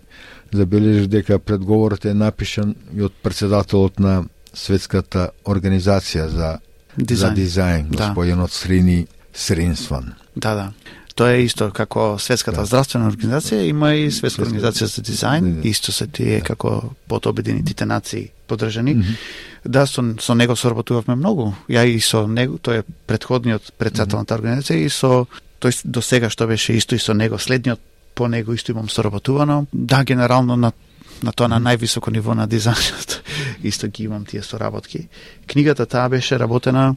да. забележи дека предговорот е напишан и од председателот на светската организација за дизајн, за дизајн да. Срини Сринсван. Да, да. Тоа е исто како Светската да. здравствена организација, има и Светска организација за дизајн, да, да. исто се тие да. како под обединетите нации подржани. Mm -hmm. Да, со, со него соработувавме многу. Ја и со него, тој е предходниот председателната mm -hmm. организација и со тој до сега што беше исто и со него следниот по него исто имам соработувано. Да, генерално на на тоа на највисоко ниво на дизајнот исто ги имам тие соработки. Книгата таа беше работена,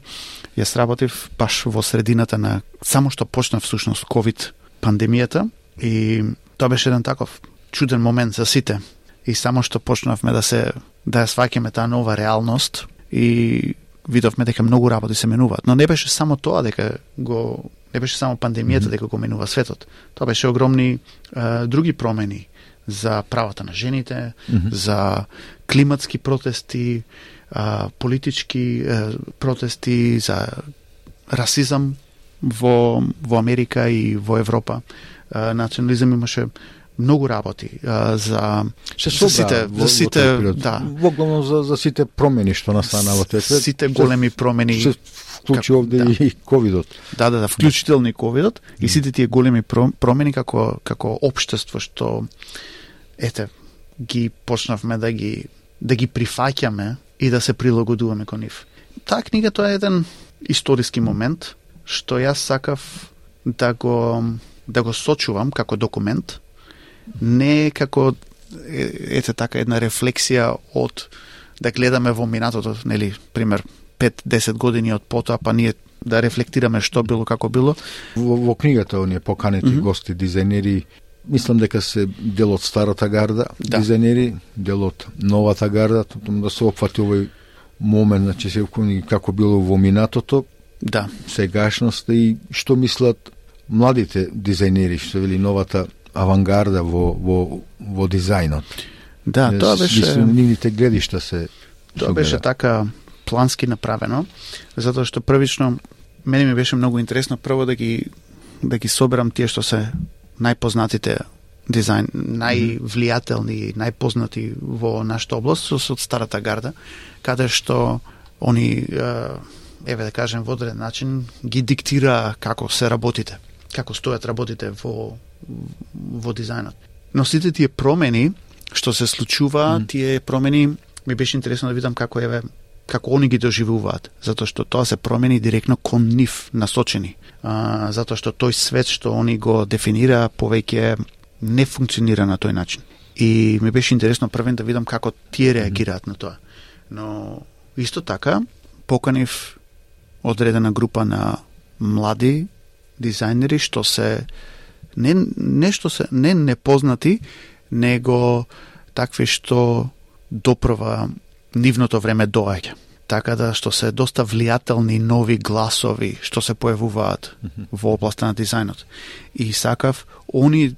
ја сработив баш во средината на само што почна всушност ковид пандемијата и тоа беше еден таков чуден момент за сите. И само што почнавме да се да ја сваќаме таа нова реалност и видовме дека многу работи се менуваат. Но не беше само тоа дека го не беше само пандемијата mm -hmm. дека го менува светот. Тоа беше огромни е, други промени за правата на жените, mm -hmm. за климатски протести, а, политички е, протести, за расизам во, во Америка и во Европа. А, национализам имаше многу работи а, за се за сите во, за сите во да. Во главно за за сите промени што настана во тој свет сите големи промени се вклучи овде да. и ковидот. Да да да вклучително и ковидот и сите тие големи промени како како општество што ете ги почнавме да ги да ги прифаќаме и да се прилагодуваме кон нив. Таа книга тоа е еден историски момент што јас сакав да го да го сочувам како документ, не како ете така една рефлексија од да гледаме во минатото, нели, пример 5-10 години од потоа, па ние да рефлектираме што било како било. Во, во книгата оние поканети mm -hmm. гости, дизајнери, мислам дека се дел од старата гарда, да. дизајнери, дел од новата гарда, да се опфати овој момент, значи се како било во минатото, да. сегашноста и што мислат младите дизајнери, што вели новата авангарда во, во, во дизајнот. Да, тоа беше... Нивните гледишта се... Тоа беше така плански направено, затоа што првично мене ми беше многу интересно прво да ги да ги соберам тие што се најпознатите дизајн, највлијателни, најпознати во нашата област со од старата гарда, каде што они еве да кажем во одреден начин ги диктира како се работите, како стојат работите во во дизајнот. Но сите тие промени што се случува, mm. тие промени ми беше интересно да видам како еве како они ги доживуваат, затоа што тоа се промени директно кон нив насочени. А, затоа што тој свет што они го дефинира повеќе не функционира на тој начин. И ми беше интересно првен да видам како тие реагираат на тоа. Но исто така поканив одредена група на млади дизајнери што се не нешто се не непознати, него такви што допрва нивното време доаѓа. Така да што се доста влијателни нови гласови што се појавуваат mm -hmm. во областа на дизајнот. И сакав они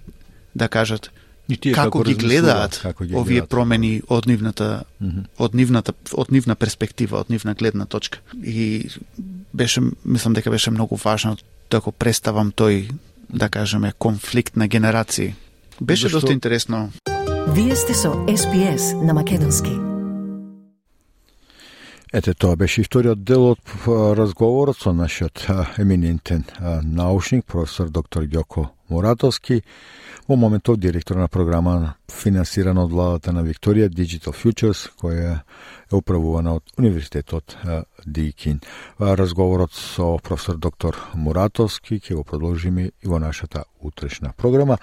да кажат и тие како, како ги гледаат како ги овие гледат. промени од нивната mm -hmm. од нивната од нивна перспектива, од нивна гледна точка. И беше мислам дека беше многу важно да го представам тој да кажеме конфликт на генерации. Беше Зашто... доста интересно. Вие сте со СПС на Македонски. Ете, тоа беше вториот дел од разговорот со нашиот еминентен научник, професор доктор Ѓоко Муратовски, во моментов директор на програма финансирана од владата на Викторија Digital Futures, која е управувана од Универзитетот Дикин. Разговорот со професор доктор Муратовски ќе го продолжиме и во нашата утрешна програма.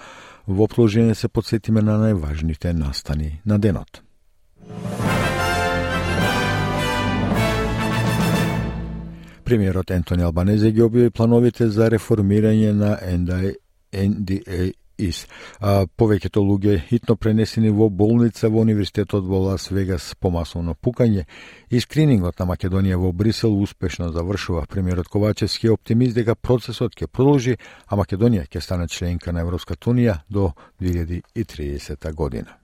Во продолжение се подсетиме на најважните настани на денот. Премиерот Ентони Албанезе ги објави плановите за реформирање на NDA А, повеќето луѓе хитно пренесени во болница во Универзитетот во Лас Вегас по масовно пукање и скринингот на Македонија во Брисел успешно завршува. Премиерот Ковачевски е оптимист дека процесот ќе продолжи, а Македонија ќе стане членка на Европската Унија до 2030 година.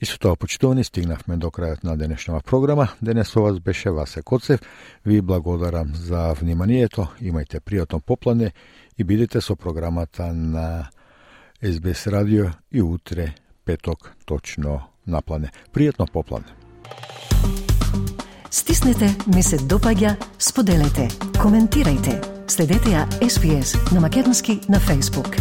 И со тоа почитувани стигнавме до крајот на денешнава програма. Денес со вас беше Васе Коцев. Ви благодарам за вниманието. Имајте пријатно поплане и бидете со програмата на СБС радио и утре петок точно на плане. Пријатно поплане. Стиснете, ми се допаѓа, споделете, коментирајте. Следете ја SPS на Македонски на Facebook.